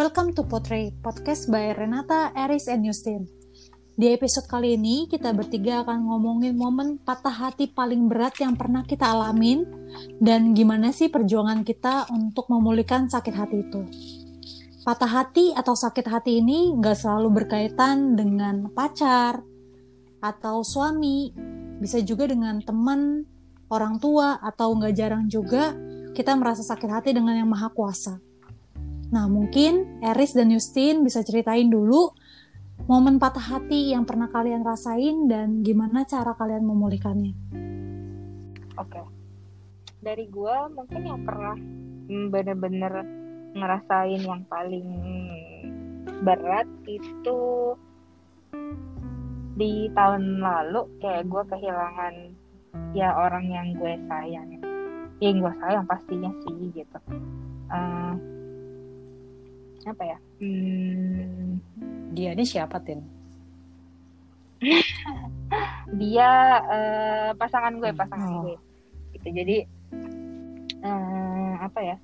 Welcome to Portray, podcast by Renata, Eris, and Justin. Di episode kali ini, kita bertiga akan ngomongin momen patah hati paling berat yang pernah kita alamin dan gimana sih perjuangan kita untuk memulihkan sakit hati itu. Patah hati atau sakit hati ini nggak selalu berkaitan dengan pacar atau suami, bisa juga dengan teman, orang tua, atau nggak jarang juga kita merasa sakit hati dengan yang maha kuasa. Nah, mungkin Eris dan Justin bisa ceritain dulu momen patah hati yang pernah kalian rasain dan gimana cara kalian memulihkannya. Oke. Dari gue mungkin yang pernah bener-bener ngerasain yang paling berat itu di tahun lalu kayak gue kehilangan ya orang yang gue sayang yang gue sayang pastinya sih gitu uh, apa ya? Hmm, dia ini siapa tin? Dia uh, pasangan gue pasangan oh. gue. Gitu jadi uh, apa ya?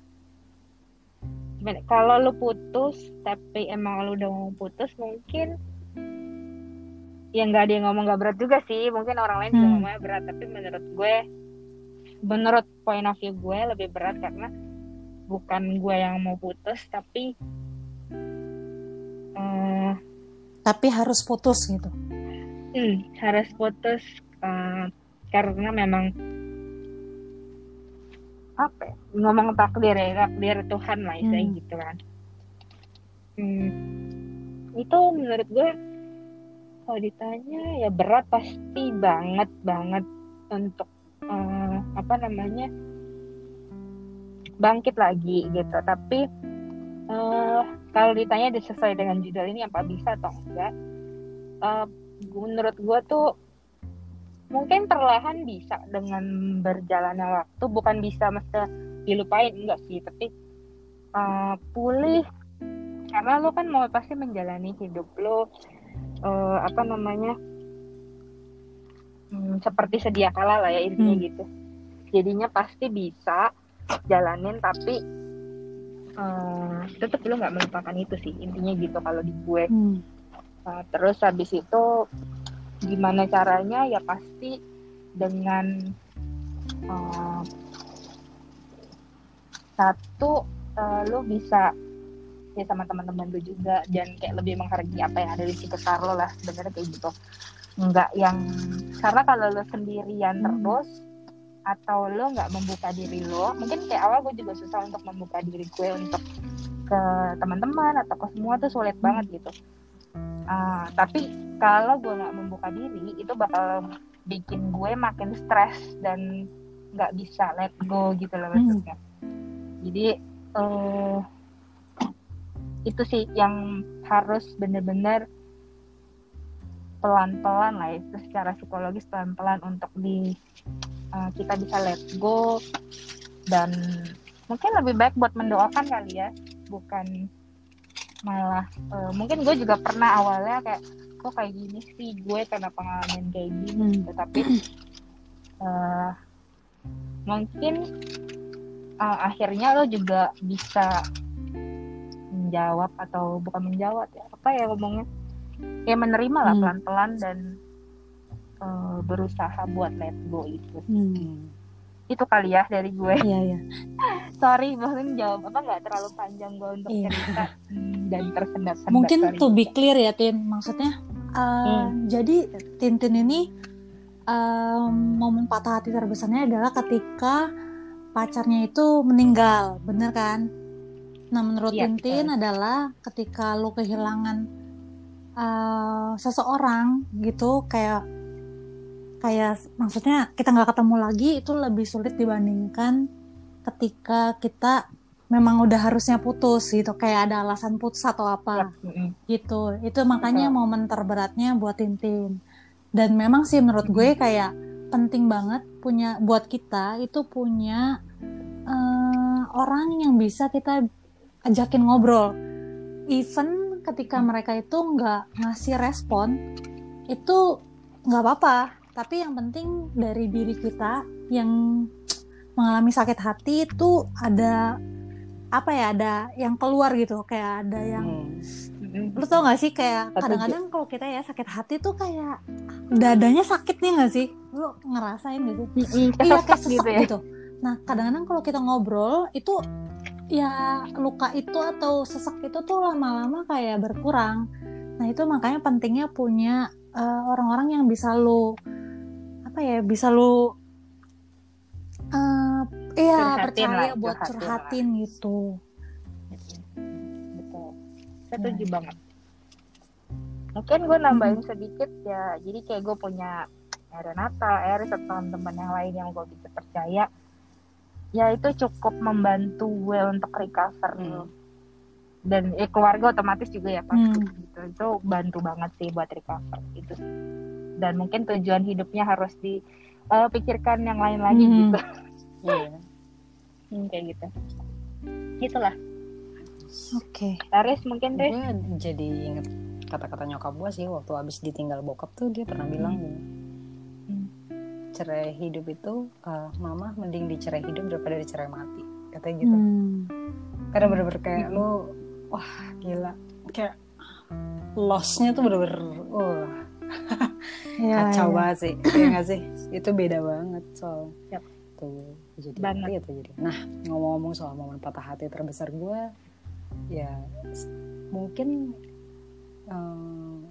Gimana? Kalau lu putus tapi emang lu udah mau putus mungkin ya nggak ada yang ngomong nggak berat juga sih. Mungkin orang lain hmm. juga ngomongnya berat tapi menurut gue menurut point of view gue lebih berat karena bukan gue yang mau putus tapi tapi harus putus gitu. Hmm, harus putus uh, karena memang apa ya, ngomong takdir ya takdir Tuhan lah hmm. gitu kan. Hmm, itu menurut gue kalau ditanya ya berat pasti banget banget untuk uh, apa namanya bangkit lagi gitu. Tapi uh, kalau ditanya sesuai dengan judul ini apa bisa atau enggak uh, menurut gue tuh mungkin perlahan bisa dengan berjalannya waktu. Bukan bisa mesti dilupain enggak sih. Tapi uh, pulih. Karena lo kan mau pasti menjalani hidup lo uh, apa namanya hmm, seperti sedia kala lah ya intinya hmm. gitu. Jadinya pasti bisa jalanin tapi uh, tetap lo nggak melupakan itu sih intinya gitu kalau di gue hmm. uh, terus habis itu gimana caranya ya pasti dengan uh, satu uh, lo bisa ya sama teman-teman lo juga dan kayak lebih menghargai apa yang ada di sekitar lo lah sebenarnya kayak gitu nggak yang karena kalau lo sendirian hmm. terus atau lo nggak membuka diri lo mungkin kayak awal gue juga susah untuk membuka diri gue untuk ke teman-teman atau ke semua tuh sulit banget gitu uh, tapi kalau gue nggak membuka diri itu bakal bikin gue makin stres dan nggak bisa let go gitu loh hmm. maksudnya hmm. jadi uh, itu sih yang harus bener-bener pelan-pelan lah itu secara psikologis pelan-pelan untuk di uh, kita bisa let go dan mungkin lebih baik buat mendoakan kali ya bukan malah uh, mungkin gue juga pernah awalnya kayak kok kayak gini sih gue karena pengalaman kayak gini hmm. tetapi uh, mungkin uh, akhirnya lo juga bisa menjawab atau bukan menjawab ya apa ya ngomongnya ya menerima lah hmm. pelan-pelan dan uh, berusaha buat let go itu hmm. itu kali ya dari gue iya iya sorry mungkin jawab apa nggak terlalu panjang gue untuk iya. cerita hmm, dan tersendat mungkin to be clear ya Tin maksudnya uh, hmm. jadi Tintin ini um, momen patah hati terbesarnya adalah ketika pacarnya itu meninggal bener kan nah menurut ya, Tintin betul. adalah ketika lo kehilangan uh, seseorang gitu kayak kayak maksudnya kita nggak ketemu lagi itu lebih sulit dibandingkan ketika kita memang udah harusnya putus gitu kayak ada alasan putus atau apa. Ya. gitu. Itu makanya momen terberatnya buat Tintin dan memang sih menurut gue kayak penting banget punya buat kita itu punya uh, orang yang bisa kita ajakin ngobrol. Even ketika mereka itu nggak ngasih respon itu nggak apa-apa tapi yang penting dari diri kita yang mengalami sakit hati itu ada apa ya ada yang keluar gitu. Kayak ada yang Mm-mm. lu tau gak sih kayak kadang-kadang kalau kita ya sakit hati tuh kayak dadanya sakit nih gak sih? Lu ngerasain gitu. Mm-mm. iya kayak Kesesek sesek gitu, nah kadang-kadang kalau kita ngobrol itu ya luka itu atau sesek itu tuh lama-lama kayak berkurang. Nah itu makanya pentingnya punya eh, orang-orang yang bisa lu apa ya bisa lu eh iya percaya lah, buat curhatin curhatin gitu Betul. Setuju banget. Mungkin gue nambahin sedikit ya. Jadi kayak gue punya Renata, Eris atau teman-teman yang lain yang gue bisa percaya. Ya itu cukup membantu gue untuk recover. Hmm. Dan eh, keluarga otomatis juga ya pasti Hmm. gitu. Itu bantu banget sih buat recover gitu. Dan mungkin tujuan hidupnya harus dipikirkan yang lain lagi Hmm. gitu. Iya. Hmm, kayak gitu. Itulah. oke Eris mungkin deh. gue jadi inget kata-kata nyokap gue sih waktu abis ditinggal bokap tuh dia pernah bilang gini Hmm. cerai hidup itu eh, mama mending dicerai hidup daripada dicerai mati katanya gitu Hmm. karena bener-bener kayak lu wah gila kayak lossnya tuh bener-bener wah Ya, kacau ya. banget sih iya gak sih itu beda banget soal Yap. tuh jadi Banget. iya tuh jadi nah ngomong-ngomong soal momen patah hati terbesar gue ya mungkin em,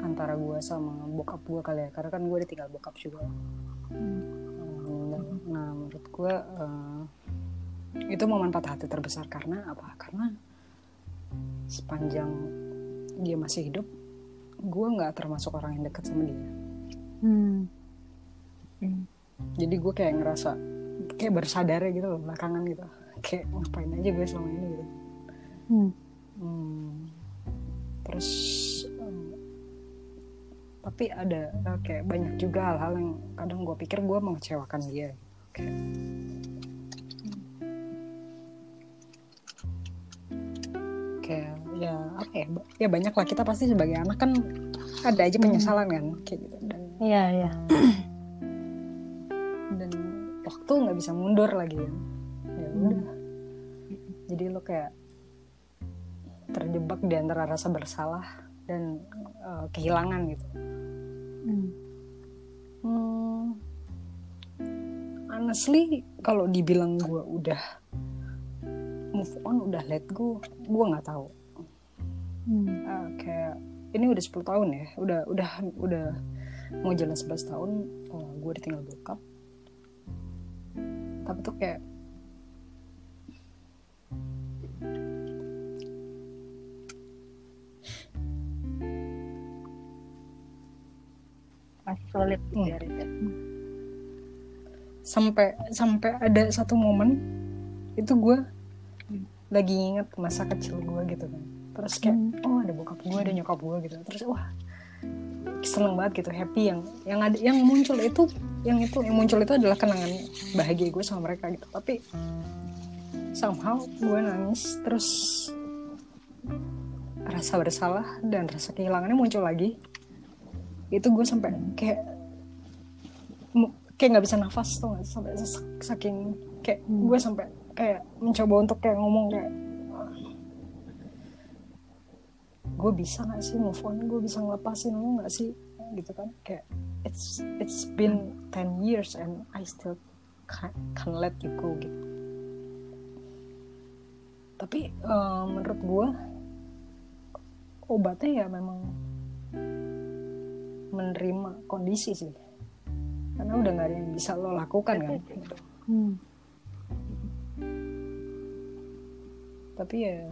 antara gue sama bokap gue kali ya karena kan gue ditinggal bokap juga Em, nah menurut gue eh, itu momen patah hati terbesar karena apa karena sepanjang dia masih hidup gue nggak termasuk orang yang dekat sama dia Hmm. Hmm. jadi gue kayak ngerasa kayak baru sadar gitu loh belakangan gitu kayak ngapain aja gue selama ini gitu Hmm. Hmm. terus em, tapi ada eh, kayak banyak juga hal-hal yang kadang gue pikir gue mengecewakan dia kayak ya apa ya ya banyak lah kita pasti sebagai anak kan ada aja penyesalan kan kayak gitu. Dan Iya, iya. dan waktu nggak bisa mundur lagi. Ya udah. Jadi lo kayak terjebak di antara rasa bersalah dan eh, kehilangan gitu. Hmm. hmm, honestly kalau dibilang gue udah move on udah let go gue nggak tahu Hmm. Eh, kayak ini udah 10 tahun ya udah udah udah mau jalan 11 tahun oh, gue ditinggal bokap tapi tuh kayak Masih sulit gitu Hmm. ya, ya. sampai sampai ada satu momen itu gue Hmm. lagi inget masa kecil gue gitu kan terus kayak oh ada bokap gue ada nyokap gue gitu. Terus wah seneng banget gitu. Happy yang yang ada yang muncul itu yang itu yang muncul itu adalah kenangan bahagia gue sama mereka gitu. Tapi somehow gue nangis terus rasa bersalah dan rasa kehilangannya muncul lagi. Itu gue sampai kayak kayak nggak bisa nafas tuh nggak? Sampai sesak- saking kayak Hmm. gue sampai kayak mencoba untuk kayak ngomong kayak gue bisa nggak sih move on? Gue bisa ngelepasin lu nggak sih? Gitu kan kayak it's it's been 10 years and I still can't, can't let you go gitu. Tapi eh, menurut gue obatnya ya memang menerima kondisi sih. Karena udah nggak ada yang bisa lo lakukan kan? Hmm. tapi ya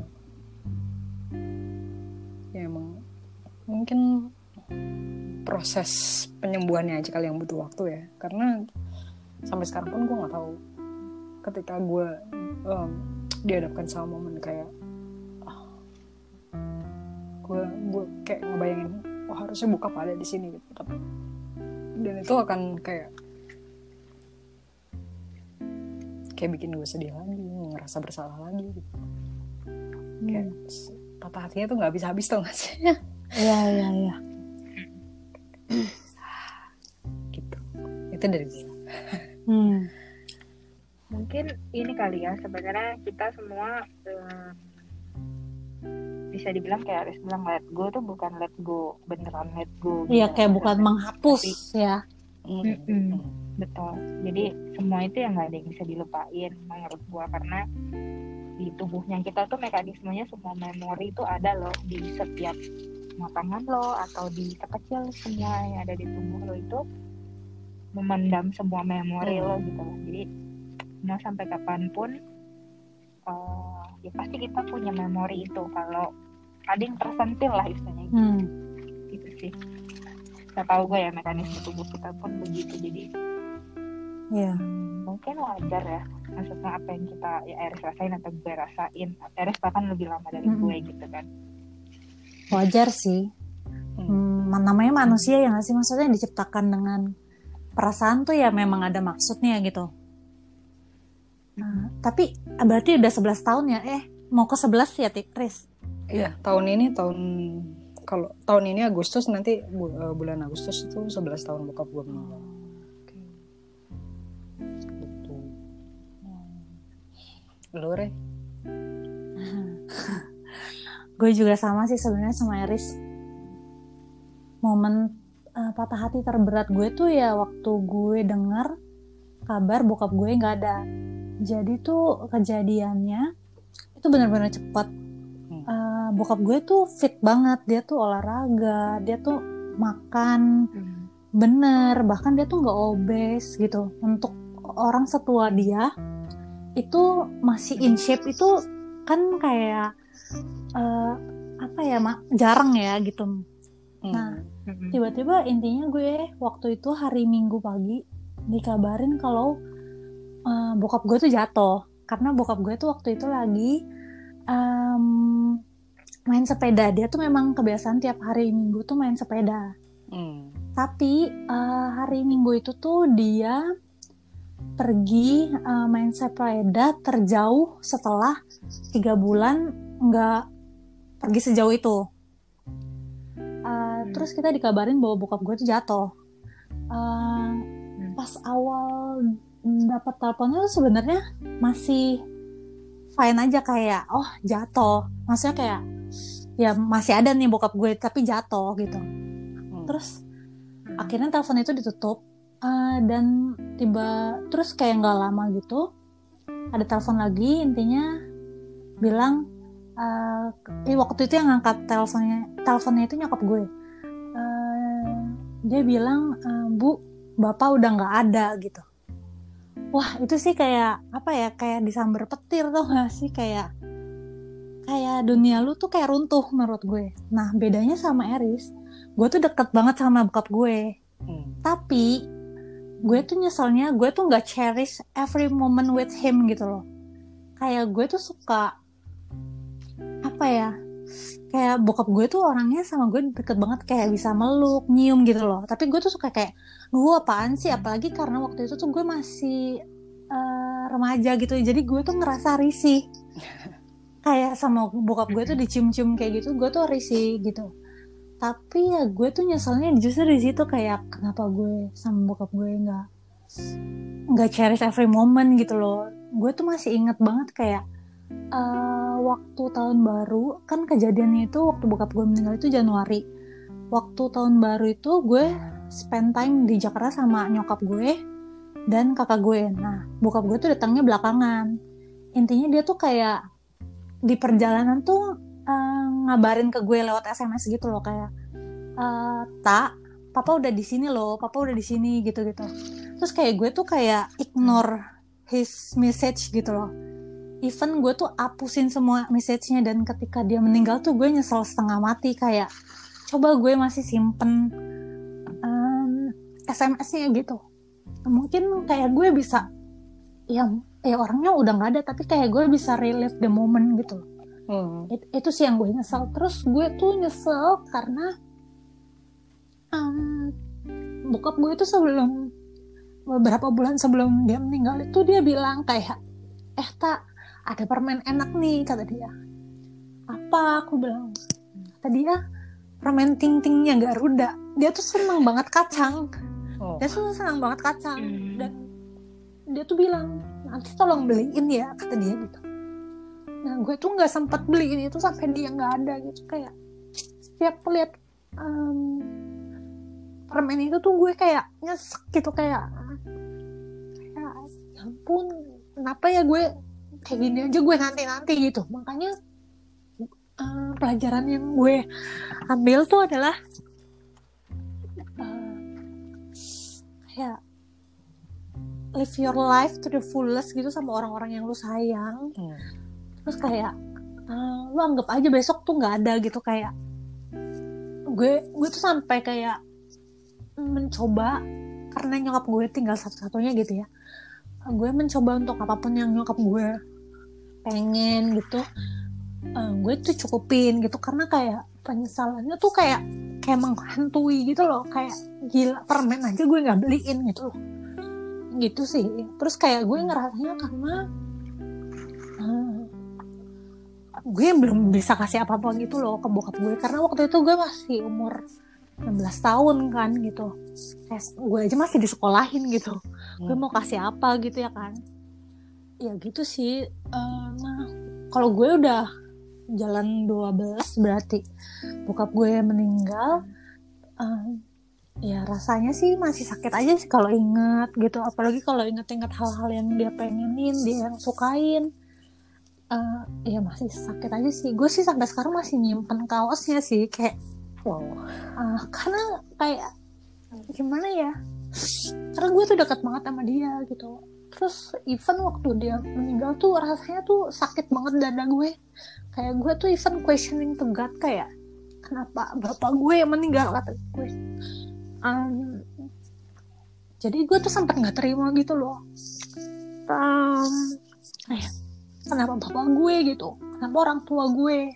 mungkin proses penyembuhannya aja kali yang butuh waktu ya. Karena sampai sekarang pun gue nggak tahu ketika gue em, dihadapkan sama momen kayak ah, gue gue kayak ngebayangin oh harusnya buka pada di sini gitu. Tapi dan itu akan kayak kayak bikin gue sedih lagi ngerasa bersalah lagi gitu. Kayak s- patah hatinya tuh nggak habis habis tau gak sih Iya, iya, iya. gitu itu dari gue Hmm. mungkin ini kali ya sebenarnya kita semua um, bisa dibilang kayak Aris bilang let go tuh bukan let go beneran let go iya gitu. kayak bukan menghapus Tapi- ya Mm-mm. betul jadi semua itu yang nggak ada yang bisa dilupain menurut gua karena di tubuhnya kita tuh mekanismenya semua memori itu ada loh di setiap matangan lo atau di sekecil semua yang ada di tubuh lo itu memendam semua memori lo gitu. Loh jadi mau sampai kapan pun eh, ya pasti kita punya memori itu. Kalau ada yang tersentil lah istilahnya. Hmm. gitu sih. Nggak tahu gue ya mekanisme tubuh kita pun begitu. Jadi hmm, mungkin wajar ya. Maksudnya apa yang kita ya Eris rasain atau gue rasain. Eris bahkan lebih lama dari Mm-mm. gue gitu kan wajar sih. Hmm, namanya manusia ya nggak sih? Maksudnya diciptakan dengan perasaan tuh ya memang ada maksudnya gitu. Nah, tapi berarti udah 11 tahun ya? Eh mau ke 11 ya Tris Iya, tahun ini tahun kalau tahun ini Agustus nanti bu- eh, bulan Agustus itu 11 tahun bokap gue meninggal. Gitu. Lu Re? Gue juga sama sih sebenarnya sama Eris. Momen uh, patah hati terberat gue tuh ya waktu gue dengar kabar bokap gue nggak ada. Jadi tuh kejadiannya itu benar-benar cepat Uh, bokap gue tuh fit banget. Dia tuh olahraga dia tuh makan bener bahkan dia tuh nggak obes gitu. Untuk orang setua dia itu masih in shape itu kan kayak eh, apa ya mak jarang ya gitu. Nah, Mm-mm. tiba-tiba intinya gue waktu itu hari minggu pagi dikabarin kalau eh, bokap gue tuh jatuh. Karena bokap gue tuh waktu itu lagi em, main sepeda. Dia tuh memang kebiasaan tiap hari minggu tuh main sepeda. Hmm. tapi eh, hari minggu itu tuh dia pergi eh, main sepeda terjauh setelah tiga bulan nggak pergi sejauh itu. Eh, Terus kita dikabarin bahwa bokap gue tuh jatuh. Eh, pas awal dapat teleponnya tuh sebenarnya masih fine aja kayak oh jatuh. Maksudnya kayak ya masih ada nih bokap gue tapi jatuh gitu. Hmm. Terus akhirnya telepon itu ditutup eh, dan tiba terus kayak nggak lama gitu ada telepon lagi intinya bilang eh eh, waktu itu yang ngangkat teleponnya teleponnya itu nyokap gue. Eh, dia bilang eh, bu bapak udah nggak ada gitu. Wah itu sih kayak apa ya kayak disambar petir tuh gak sih? Kayak kayak dunia lu tuh kayak runtuh menurut gue. Nah bedanya sama Eris gue tuh deket banget sama bokap gue. Hmm. tapi gue tuh nyeselnya gue tuh nggak cherish every moment with him gitu loh. Kayak gue tuh suka apa ya kayak bokap gue tuh orangnya sama gue deket banget kayak bisa meluk nyium gitu loh. Tapi gue tuh suka kayak gue apaan sih? Apalagi karena waktu itu tuh gue masih eh, remaja gitu. Jadi gue tuh ngerasa risih. Kayak sama bokap gue tuh dicium-cium kayak gitu gue tuh risih gitu. Tapi ya gue tuh nyeselnya justru di situ kayak kenapa gue sama bokap gue nggak nggak cherish every moment? gitu loh. Gue tuh masih inget banget kayak eh, waktu tahun baru kan kejadiannya itu waktu bokap gue meninggal itu Januari. Waktu tahun baru itu gue spend time di Jakarta sama nyokap gue dan kakak gue. Nah bokap gue tuh datangnya belakangan. Intinya dia tuh kayak di perjalanan tuh eh, ngabarin ke gue lewat SMS gitu loh kayak eh, tak papa udah di sini loh papa udah di sini gitu gitu terus kayak gue tuh kayak ignore his message gitu loh even gue tuh apusin semua message-nya dan ketika dia meninggal tuh gue nyesel setengah mati kayak coba gue masih simpen em, SMS-nya gitu. Mungkin kayak gue bisa ya ya orangnya udah nggak ada tapi kayak gue bisa relive the moment gitu. Hmm. It- itu sih yang gue nyesel. Terus gue tuh nyesel karena em, bokap gue itu sebelum beberapa bulan sebelum dia meninggal itu dia bilang kayak eh tak ada permen enak nih kata dia. Apa? aku bilang. Kata dia permen ting tingnya Garuda dia tuh seneng banget kacang. Oh. dia tuh seneng banget kacang. Hmm. dan dia tuh bilang nanti tolong beliin ya kata dia gitu. Nah gue tuh nggak sempat beliin itu sampai dia nggak ada gitu. Kayak setiap lihat um, permen itu tuh gue kayak nyesek gitu kayak kayak ya ampun kenapa ya gue kayak gini aja gue nanti nanti gitu makanya uh, pelajaran yang gue ambil tuh adalah uh, kayak live your life to the fullest gitu sama orang-orang yang lu sayang Hmm. terus kayak uh, lu anggap aja besok tuh nggak ada gitu kayak gue gue tuh sampai kayak mencoba karena nyokap gue tinggal satu-satunya gitu ya gue mencoba untuk apa pun yang nyokap gue pengen gitu uh, gue tuh cukupin gitu. Karena kayak penyesalannya tuh kayak kayak menghantui gitu loh. Kayak gila permen aja gue nggak beliin gitu loh. Gitu sih. Terus kayak gue ngerasanya karena uh, gue belum bisa kasih apa-apa gitu loh ke bokap gue. Karena waktu itu gue masih umur 16 tahun kan gitu. Kayak gue aja masih disekolahin gitu. Gue mau kasih apa gitu ya kan ya gitu sih. Eh, nah kalau gue udah jalan 12 berarti bokap gue meninggal eh, ya rasanya sih masih sakit aja sih kalau inget gitu. Apalagi kalau inget-inget hal-hal yang dia pengenin dia yang sukain Eh, ya masih sakit aja sih. Gue sih sampai sekarang masih nyimpen kaosnya sih kayak wow. Ah, karena kayak gimana ya karena gue tuh dekat banget sama dia gitu terus even waktu dia meninggal tuh rasanya tuh sakit banget dada gue. Kayak gue tuh even questioning to God kayak kenapa bapak gue yang meninggal? kata gue. Um, jadi gue tuh sempat nggak terima gitu loh. Um, eh, kenapa bapak gue? gitu. Kenapa orang tua gue?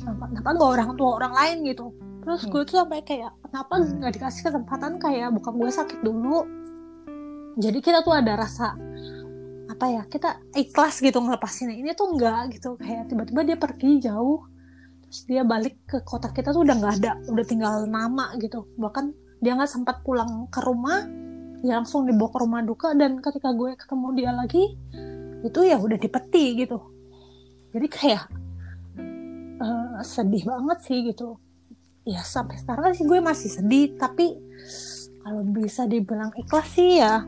Kenapa, kenapa nggak orang tua orang lain? gitu. Terus Hmm. gue tuh sampai kayak kenapa nggak dikasih kesempatan kayak bukan gue sakit dulu jadi kita tuh ada rasa apa ya kita ikhlas gitu ngelepasinnya. Ini tuh enggak gitu kayak tiba-tiba dia pergi jauh terus dia balik ke kota kita tuh udah nggak ada udah tinggal nama gitu. Bahkan dia nggak sempat pulang ke rumah dia langsung dibawa ke rumah duka dan ketika gue ketemu dia lagi itu ya udah dipeti gitu. Jadi kayak eh, sedih banget sih gitu. Ya sampai sekarang sih gue masih sedih tapi kalau bisa dibilang ikhlas sih ya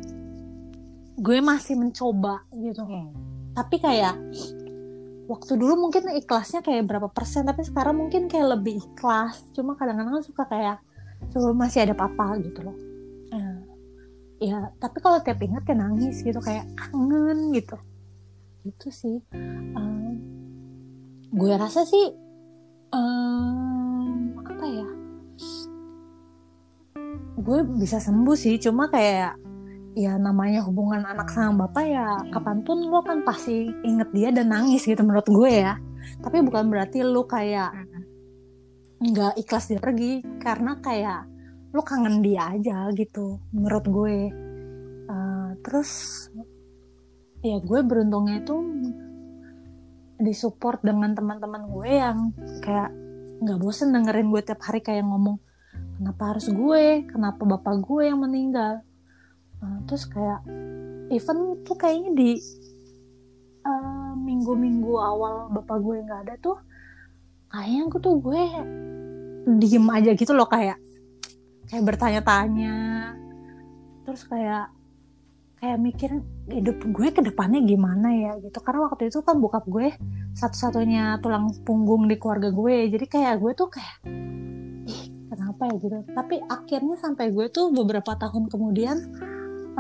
gue masih mencoba gitu. Hmm. tapi kayak waktu dulu mungkin ikhlasnya kayak berapa persen tapi sekarang mungkin kayak lebih ikhlas. Cuma kadang-kadang suka kayak coba masih ada papa gitu loh. Nah, ya tapi kalau tiap ingat ya nangis gitu kayak kangen gitu. Itu sih. Em, gue rasa sih em, apa ya gue bisa sembuh sih. Cuma kayak ya namanya hubungan anak sama bapak ya kapan pun lo kan pasti inget dia dan nangis gitu menurut gue ya. Tapi bukan berarti lo kayak nggak ikhlas dia pergi karena kayak lo kangen dia aja gitu menurut gue. Eh, terus ya gue beruntungnya itu disupport dengan teman-teman gue yang kayak nggak bosen dengerin gue tiap hari kayak ngomong kenapa harus gue? Kenapa bapak gue yang meninggal? Nah, terus kayak even tuh kayaknya di eh, minggu-minggu awal bapak gue nggak ada tuh kayaknya aku tuh gue diem aja gitu loh kayak kayak bertanya-tanya. Terus kayak kayak mikir hidup gue ke depannya gimana ya gitu. Karena waktu itu kan bokap gue satu-satunya tulang punggung di keluarga gue. Jadi kayak gue tuh kayak kenapa ya gitu. Tapi akhirnya sampai gue tuh beberapa tahun kemudian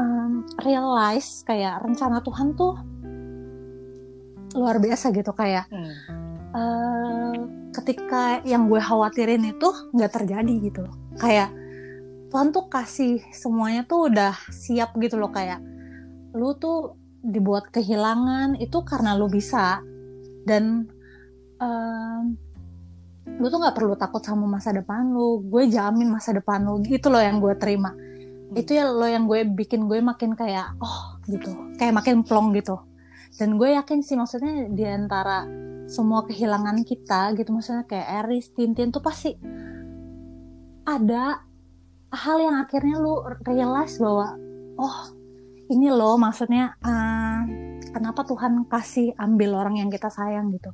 um, realize kayak rencana Tuhan tuh luar biasa gitu kayak Hmm. eh, ketika yang gue khawatirin itu nggak terjadi gitu kayak Tuhan tuh kasih semuanya tuh udah siap gitu loh kayak lu tuh dibuat kehilangan itu karena lu bisa. Dan em, lu tuh nggak perlu takut sama masa depan lu. Gue jamin masa depan lu. Gitu loh yang gue terima. Itu ya lo yang gue bikin gue makin kayak oh gitu. Kayak makin plong gitu. Dan gue yakin sih maksudnya di antara semua kehilangan kita gitu maksudnya kayak Eris, Tintin tuh pasti ada hal yang akhirnya lu realize bahwa oh ini loh maksudnya uh, kenapa Tuhan kasih ambil orang yang kita sayang gitu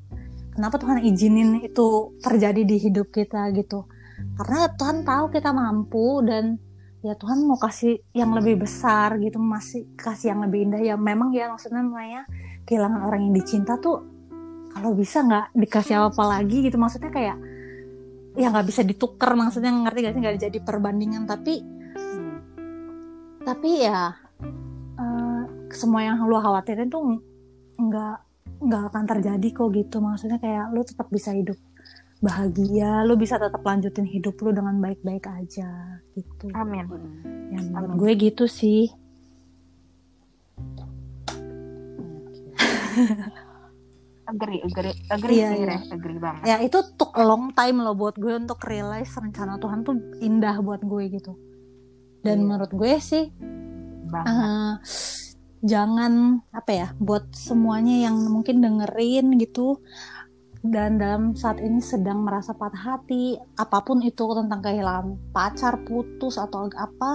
kenapa Tuhan izinin itu terjadi di hidup kita gitu? Karena Tuhan tahu kita mampu dan ya Tuhan mau kasih yang lebih besar gitu masih kasih yang lebih indah. Ya memang ya maksudnya namanya kehilangan orang yang dicinta tuh kalau bisa nggak dikasih apa, apa lagi gitu. Maksudnya kayak ya nggak bisa ditukar maksudnya ngerti gak sih? Nggak jadi perbandingan. Tapi tapi ya uh, semua yang lu khawatirin tuh nggak nggak akan terjadi kok gitu. Maksudnya kayak lu tetap bisa hidup bahagia lu bisa tetap lanjutin hidup lu dengan baik-baik aja gitu. Amin. Ya menurut gue gitu sih. Agree agree agree iya, iya. agree banget. Ya itu took a long time loh buat gue untuk realize rencana Tuhan tuh indah buat gue gitu. Dan iya. menurut gue sih uh, jangan apa ya buat semuanya yang mungkin dengerin gitu. Dan dalam saat ini sedang merasa patah hati apa pun itu tentang kehilangan pacar putus atau apa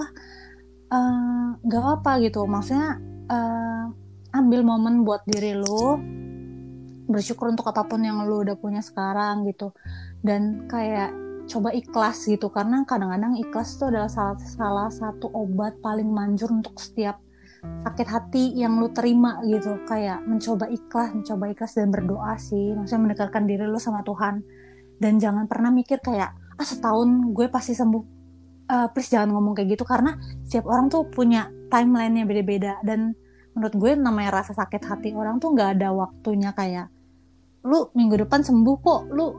uh, gak apa gitu. Maksudnya uh, ambil momen buat diri lo bersyukur untuk apa pun yang lo udah punya sekarang gitu. Dan kayak coba ikhlas gitu karena kadang-kadang ikhlas itu adalah salah, salah satu obat paling manjur untuk setiap sakit hati yang lu terima gitu. Kayak mencoba ikhlas mencoba ikhlas dan berdoa sih. Maksudnya mendekatkan diri lu sama Tuhan. Dan jangan pernah mikir kayak ah setahun gue pasti sembuh. Uh, please jangan ngomong kayak gitu. Karena setiap orang tuh punya timelinenya beda-beda. Dan menurut gue namanya rasa sakit hati orang tuh nggak ada waktunya kayak lu minggu depan sembuh kok. Lu uh,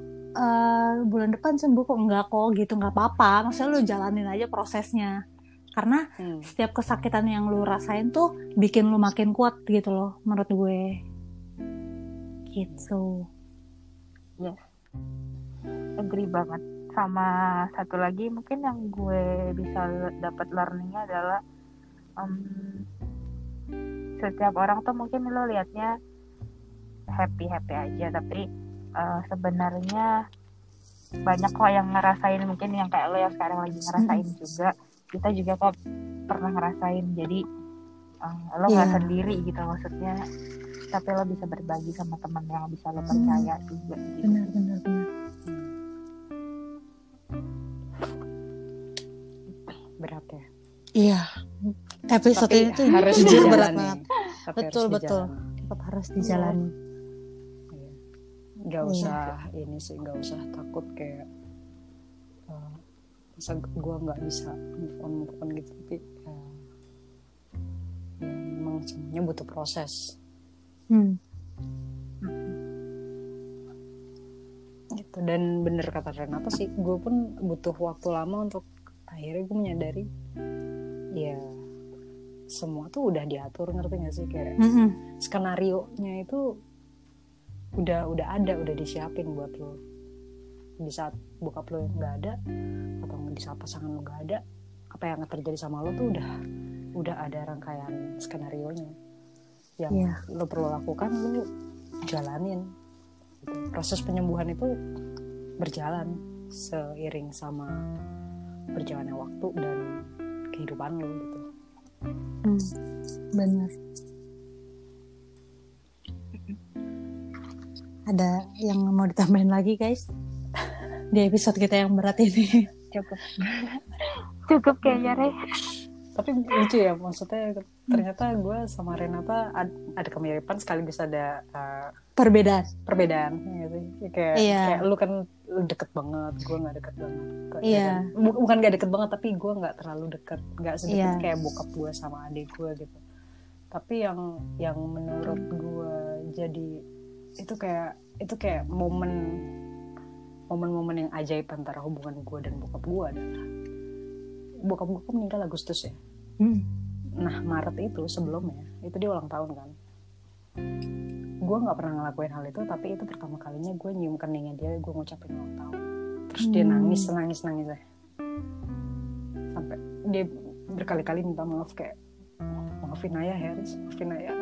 bulan depan sembuh kok. Nggak kok gitu nggak apa-apa. Maksudnya lu jalanin aja prosesnya karena hmm. setiap kesakitan yang lu rasain tuh bikin lu makin kuat gitu loh menurut gue gitu ya yes. agree banget sama satu lagi mungkin yang gue bisa dapat learningnya adalah um, setiap orang tuh mungkin lo liatnya happy happy aja tapi uh, sebenarnya banyak kok yang ngerasain mungkin yang kayak lo yang sekarang lagi ngerasain hmm. juga kita juga kok pernah ngerasain. Jadi um, lo nggak yeah. sendiri gitu maksudnya. Tapi lo bisa berbagi sama teman yang bisa lo percaya hmm. juga gitu. benar benar benar. Berat ya? Iya. Episode Tapi ini tuh harus jujur berat banget. Betul betul. Tetap harus dijalani. Iya. nggak usah iya. ini sih nggak usah takut kayak uh, masa gue nggak bisa move on move on gitu tapi ya, ya memang semuanya butuh proses hmm. gitu dan bener kata Renata sih gue pun butuh waktu lama untuk akhirnya gue menyadari ya semua tuh udah diatur ngerti gak sih kayak mm -hmm. skenario nya itu udah udah ada udah disiapin buat lo di saat bokap lo nggak ada atau di saat pasangan lo nggak ada apa yang terjadi sama lo tuh udah udah ada rangkaian skenario nya. Yang yeah. lo perlu lakukan lo jalanin. Gitu. proses penyembuhan itu berjalan seiring sama berjalannya waktu dan kehidupan lo gitu. Hmm, benar ada yang mau ditambahin lagi guys? Di episode kita yang berat ini cukup cukup kayaknya Re tapi lucu ya maksudnya ternyata gue sama Renata ada kemiripan sekaligus ada uh, perbedaan perbedaan ya sih kayak iya. kayak lu kan lu deket banget gue nggak deket banget iya kan? bukan gak deket banget tapi gue nggak terlalu deket nggak sedikit iya. kayak bokap gue sama adik gue gitu tapi yang yang menurut gue jadi itu kayak itu kayak momen momen-momen yang ajaib antara hubungan gue dan bokap gue adalah bokap gue kan meninggal Agustus ya. Hmm. nah Maret itu sebelumnya itu dia ulang tahun kan. Gue nggak pernah ngelakuin hal itu tapi itu pertama kalinya gue nyium keningnya dia gue ngucapin ulang tahun. Terus dia hmm. nangis nangis nangis ya sampai dia berkali-kali minta maaf kayak maafin ayah Harris maafin ayah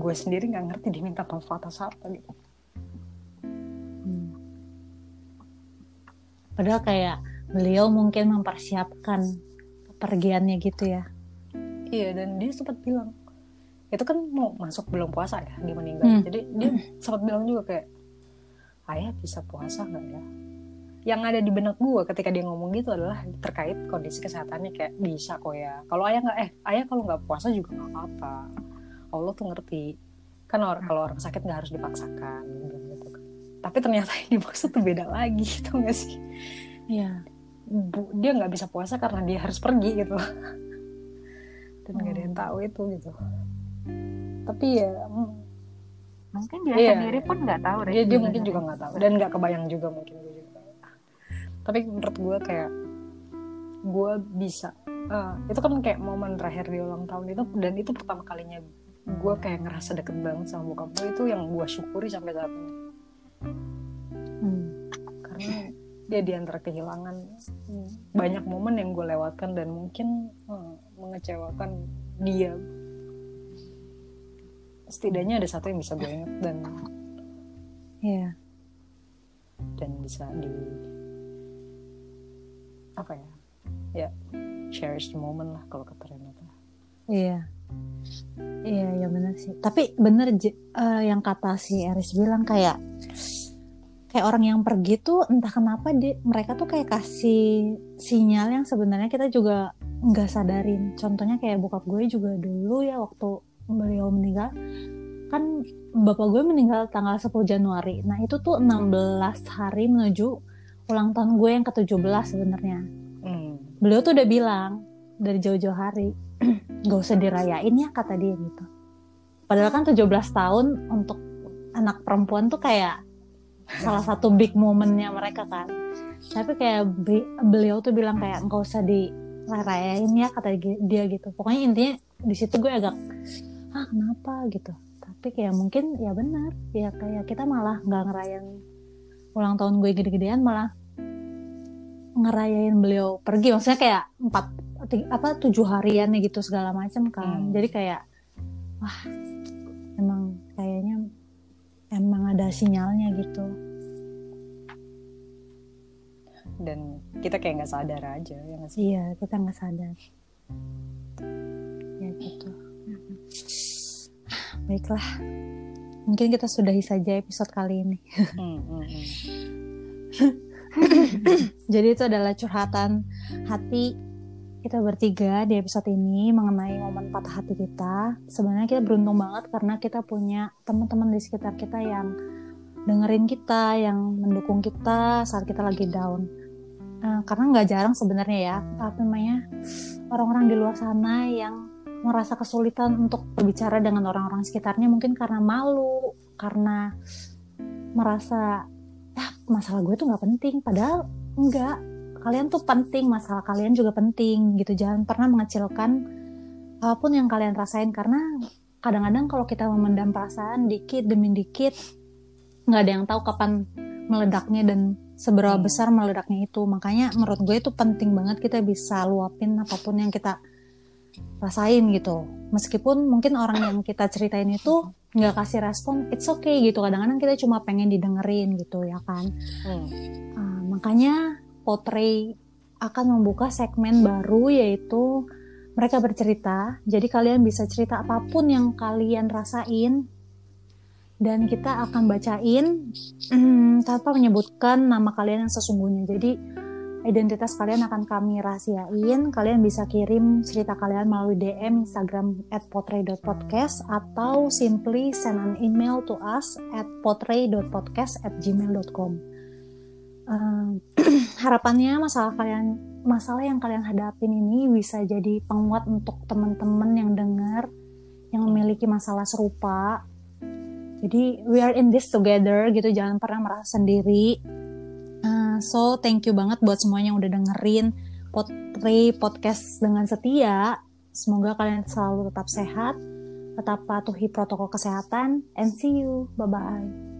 gue sendiri nggak ngerti dia minta maaf atas apa gitu. Hmm. padahal kayak beliau mungkin mempersiapkan kepergiannya gitu ya. Iya dan dia sempat bilang itu kan mau masuk belum puasa ya dia meninggal. Hmm. jadi dia sempat bilang juga kayak ayah bisa puasa nggak ya? Yang ada di benak gue ketika dia ngomong gitu adalah terkait kondisi kesehatannya kayak bisa kok ya. Kalau ayah nggak eh ayah kalau nggak puasa juga nggak apa-apa Allah tuh ngerti. Kan orang kalau orang sakit nggak harus dipaksakan dia gitu. Tapi ternyata yang dimaksud tuh beda lagi gitu nggak sih? Iya. Bu- dia nggak bisa puasa karena dia harus pergi gitu. Dan nggak ada yang tahu itu gitu. Tapi ya mm, mungkin dia Iya. sendiri pun nggak tahu dia, dia mungkin juga nggak tahu. Dan nggak kebayang juga mungkin gue juga tapi menurut gue kayak gue bisa eh, itu kan kayak momen terakhir di ulang tahun itu dan itu pertama kalinya gue kayak ngerasa deket banget sama bokap gue itu yang gue syukuri sampai saat ini Hmm. karena dia di antara kehilangan hmm, banyak momen yang gue lewatkan dan mungkin eh, mengecewakan dia setidaknya ada satu yang bisa gue ingat dan iya dan bisa di apa ya ya cherish the moment lah kalau kata Renata Iya. Iya, ya benar sih. Tapi bener J- eh, yang kata si Eris bilang kayak kayak orang yang pergi tuh entah kenapa dia mereka tuh kayak kasih sinyal yang sebenarnya kita juga nggak sadarin. Contohnya kayak bokap gue juga dulu ya waktu beliau meninggal kan bapak gue meninggal tanggal 10 Januari. Nah, itu tuh 16 hari menuju ulang tahun gue yang ke-17 sebenarnya hmm. beliau tuh udah bilang dari jauh-jauh hari gak usah dirayain ya kata dia gitu. Padahal kan 17 tahun untuk anak perempuan tuh kayak salah satu big momennya mereka kan. Tapi kayak be- beliau tuh bilang kayak nggak usah dirayain ya kata dia gitu. Pokoknya intinya di situ gue agak ah kenapa? gitu. Tapi kayak mungkin ya benar. Ya kayak kita malah nggak ngerayain ulang tahun gue gede-gedean malah ngerayain beliau pergi. Maksudnya kayak empat ti- apa tujuh harian gitu segala macam kan. Hmm. jadi kayak wah emang kayaknya emang ada sinyalnya gitu. Dan kita kayak nggak sadar aja ya nggak sih? Iya kita nggak sadar. Ya gitu. Baiklah. Mungkin kita sudahi saja episode kali ini. Hmm, hmm, hmm. Jadi itu adalah curhatan hati kita bertiga di episode ini mengenai momen patah hati kita. Sebenarnya kita beruntung banget karena kita punya teman-teman di sekitar kita yang dengerin kita, yang mendukung kita saat kita lagi down. Eh, karena nggak jarang sebenarnya ya, apa namanya orang-orang di luar sana yang merasa kesulitan untuk berbicara dengan orang-orang sekitarnya mungkin karena malu, karena merasa ya masalah gue tuh nggak penting padahal enggak kalian tuh penting masalah kalian juga penting gitu. Jangan pernah mengecilkan apa pun yang kalian rasain karena kadang-kadang kalau kita memendam perasaan dikit demi dikit nggak ada yang tahu kapan meledaknya dan seberapa Hmm. besar meledaknya itu. Makanya menurut gue itu penting banget kita bisa luapin apa pun yang kita rasain gitu. Meskipun mungkin orang yang kita ceritain itu nggak kasih respon it's okay gitu. Kadang-kadang kita cuma pengen didengerin gitu ya kan? Hmm. Ah, makanya Potray akan membuka segmen baru yaitu mereka bercerita. Jadi kalian bisa cerita apa pun yang kalian rasain dan kita akan bacain mm, tanpa menyebutkan nama kalian yang sesungguhnya. Jadi identitas kalian akan kami rahasiain. Kalian bisa kirim cerita kalian melalui DM Instagram at potray.podcast atau simply send an email to us at potray.podcast at gmail.com. Harapannya masalah kalian masalah yang kalian hadapin ini bisa jadi penguat untuk teman-teman yang dengar yang memiliki masalah serupa. Jadi we are in this together gitu jangan pernah merasa sendiri. Eh, so thank you banget buat semuanya yang udah dengerin Potri podcast dengan setia. Semoga kalian selalu tetap sehat tetap patuhi protokol kesehatan and see you. Bye bye